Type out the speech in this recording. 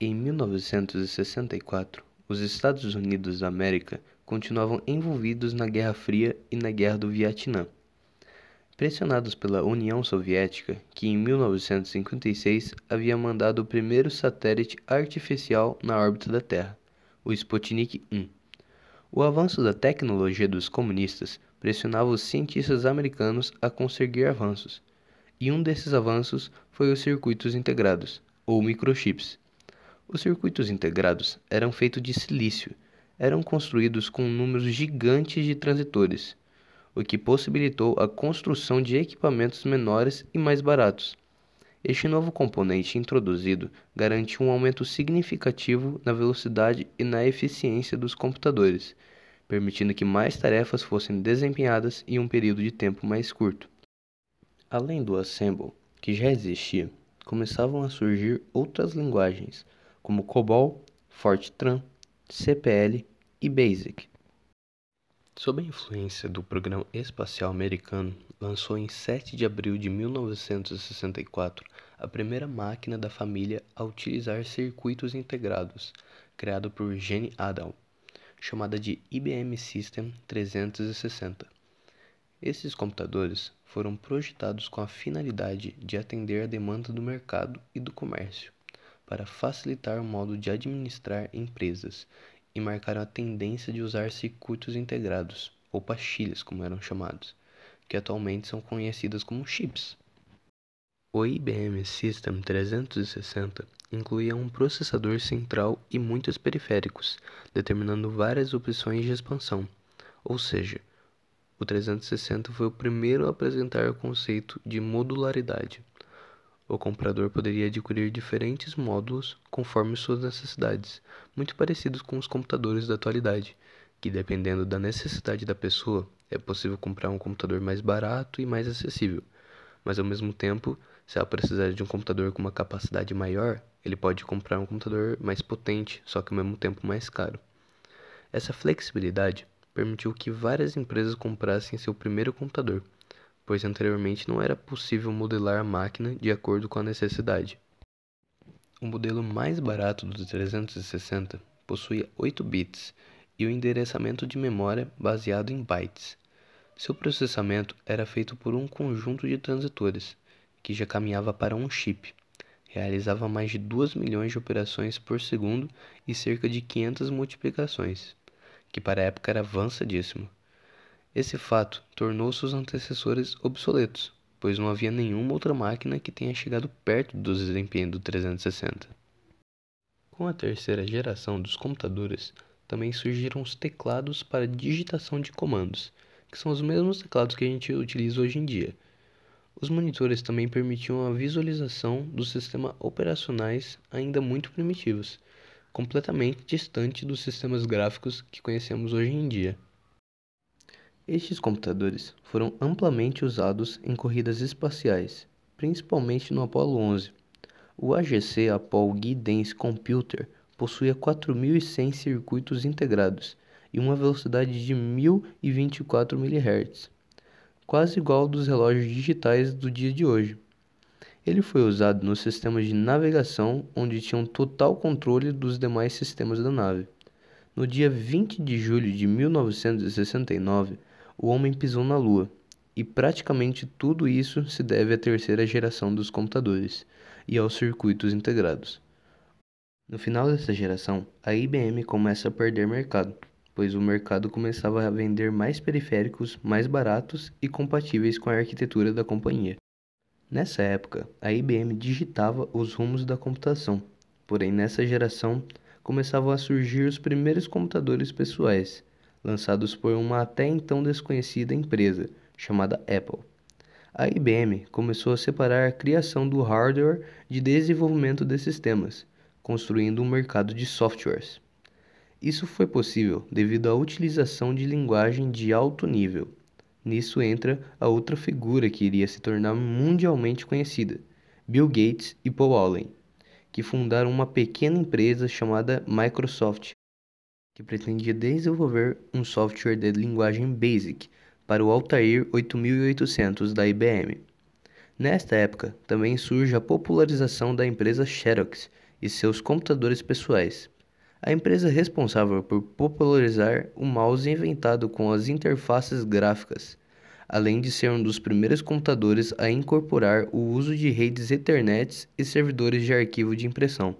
Em 1964, os Estados Unidos da América continuavam envolvidos na Guerra Fria e na Guerra do Vietnã. Pressionados pela União Soviética, que em 1956 havia mandado o primeiro satélite artificial na órbita da Terra, o Sputnik 1. O avanço da tecnologia dos comunistas pressionava os cientistas americanos a conseguir avanços, e um desses avanços foi os circuitos integrados, ou microchips. Os circuitos integrados eram feitos de silício, eram construídos com números gigantes de transitores, o que possibilitou a construção de equipamentos menores e mais baratos. Este novo componente introduzido garantiu um aumento significativo na velocidade e na eficiência dos computadores, permitindo que mais tarefas fossem desempenhadas em um período de tempo mais curto. Além do Assemble, que já existia, começavam a surgir outras linguagens, como COBOL, Fortran, CPL e BASIC. Sob a influência do Programa Espacial Americano, lançou em 7 de abril de 1964 a primeira máquina da família a utilizar circuitos integrados, criado por Gene Adams, chamada de IBM System 360. Esses computadores foram projetados com a finalidade de atender a demanda do mercado e do comércio, para facilitar o modo de administrar empresas e marcaram a tendência de usar circuitos integrados, ou pastilhas como eram chamados, que atualmente são conhecidas como chips. O IBM System 360 incluía um processador central e muitos periféricos, determinando várias opções de expansão, ou seja, o 360 foi o primeiro a apresentar o conceito de modularidade. O comprador poderia adquirir diferentes módulos conforme suas necessidades, muito parecidos com os computadores da atualidade, que dependendo da necessidade da pessoa, é possível comprar um computador mais barato e mais acessível, mas ao mesmo tempo, se ela precisar de um computador com uma capacidade maior, ele pode comprar um computador mais potente, só que ao mesmo tempo mais caro. Essa flexibilidade permitiu que várias empresas comprassem seu primeiro computador pois anteriormente não era possível modelar a máquina de acordo com a necessidade. O modelo mais barato do 360 possuía 8 bits e o endereçamento de memória baseado em bytes. Seu processamento era feito por um conjunto de transitores, que já caminhava para um chip. Realizava mais de 2 milhões de operações por segundo e cerca de 500 multiplicações, que para a época era avançadíssimo. Esse fato tornou seus antecessores obsoletos, pois não havia nenhuma outra máquina que tenha chegado perto do desempenho do 360. Com a terceira geração dos computadores, também surgiram os teclados para digitação de comandos, que são os mesmos teclados que a gente utiliza hoje em dia. Os monitores também permitiam a visualização dos sistemas operacionais ainda muito primitivos, completamente distante dos sistemas gráficos que conhecemos hoje em dia. Estes computadores foram amplamente usados em corridas espaciais, principalmente no Apollo 11. O AGC Apollo Guidance Computer possuía 4.100 circuitos integrados e uma velocidade de 1024 MHz, quase igual ao dos relógios digitais do dia de hoje. Ele foi usado nos sistemas de navegação, onde tinham total controle dos demais sistemas da nave. No dia 20 de julho de 1969, o homem pisou na Lua, e praticamente tudo isso se deve à terceira geração dos computadores e aos circuitos integrados. No final dessa geração, a IBM começa a perder mercado, pois o mercado começava a vender mais periféricos mais baratos e compatíveis com a arquitetura da companhia. Nessa época, a IBM digitava os rumos da computação, porém nessa geração começavam a surgir os primeiros computadores pessoais, lançados por uma até então desconhecida empresa chamada Apple. A IBM começou a separar a criação do hardware de desenvolvimento de sistemas, construindo um mercado de softwares. Isso foi possível devido à utilização de linguagem de alto nível. Nisso entra a outra figura que iria se tornar mundialmente conhecida, Bill Gates e Paul Allen, que fundaram uma pequena empresa chamada Microsoft que pretendia desenvolver um software de linguagem BASIC para o Altair 8800 da IBM. Nesta época, também surge a popularização da empresa Xerox e seus computadores pessoais. A empresa responsável por popularizar o mouse inventado com as interfaces gráficas, além de ser um dos primeiros computadores a incorporar o uso de redes Ethernet e servidores de arquivo de impressão.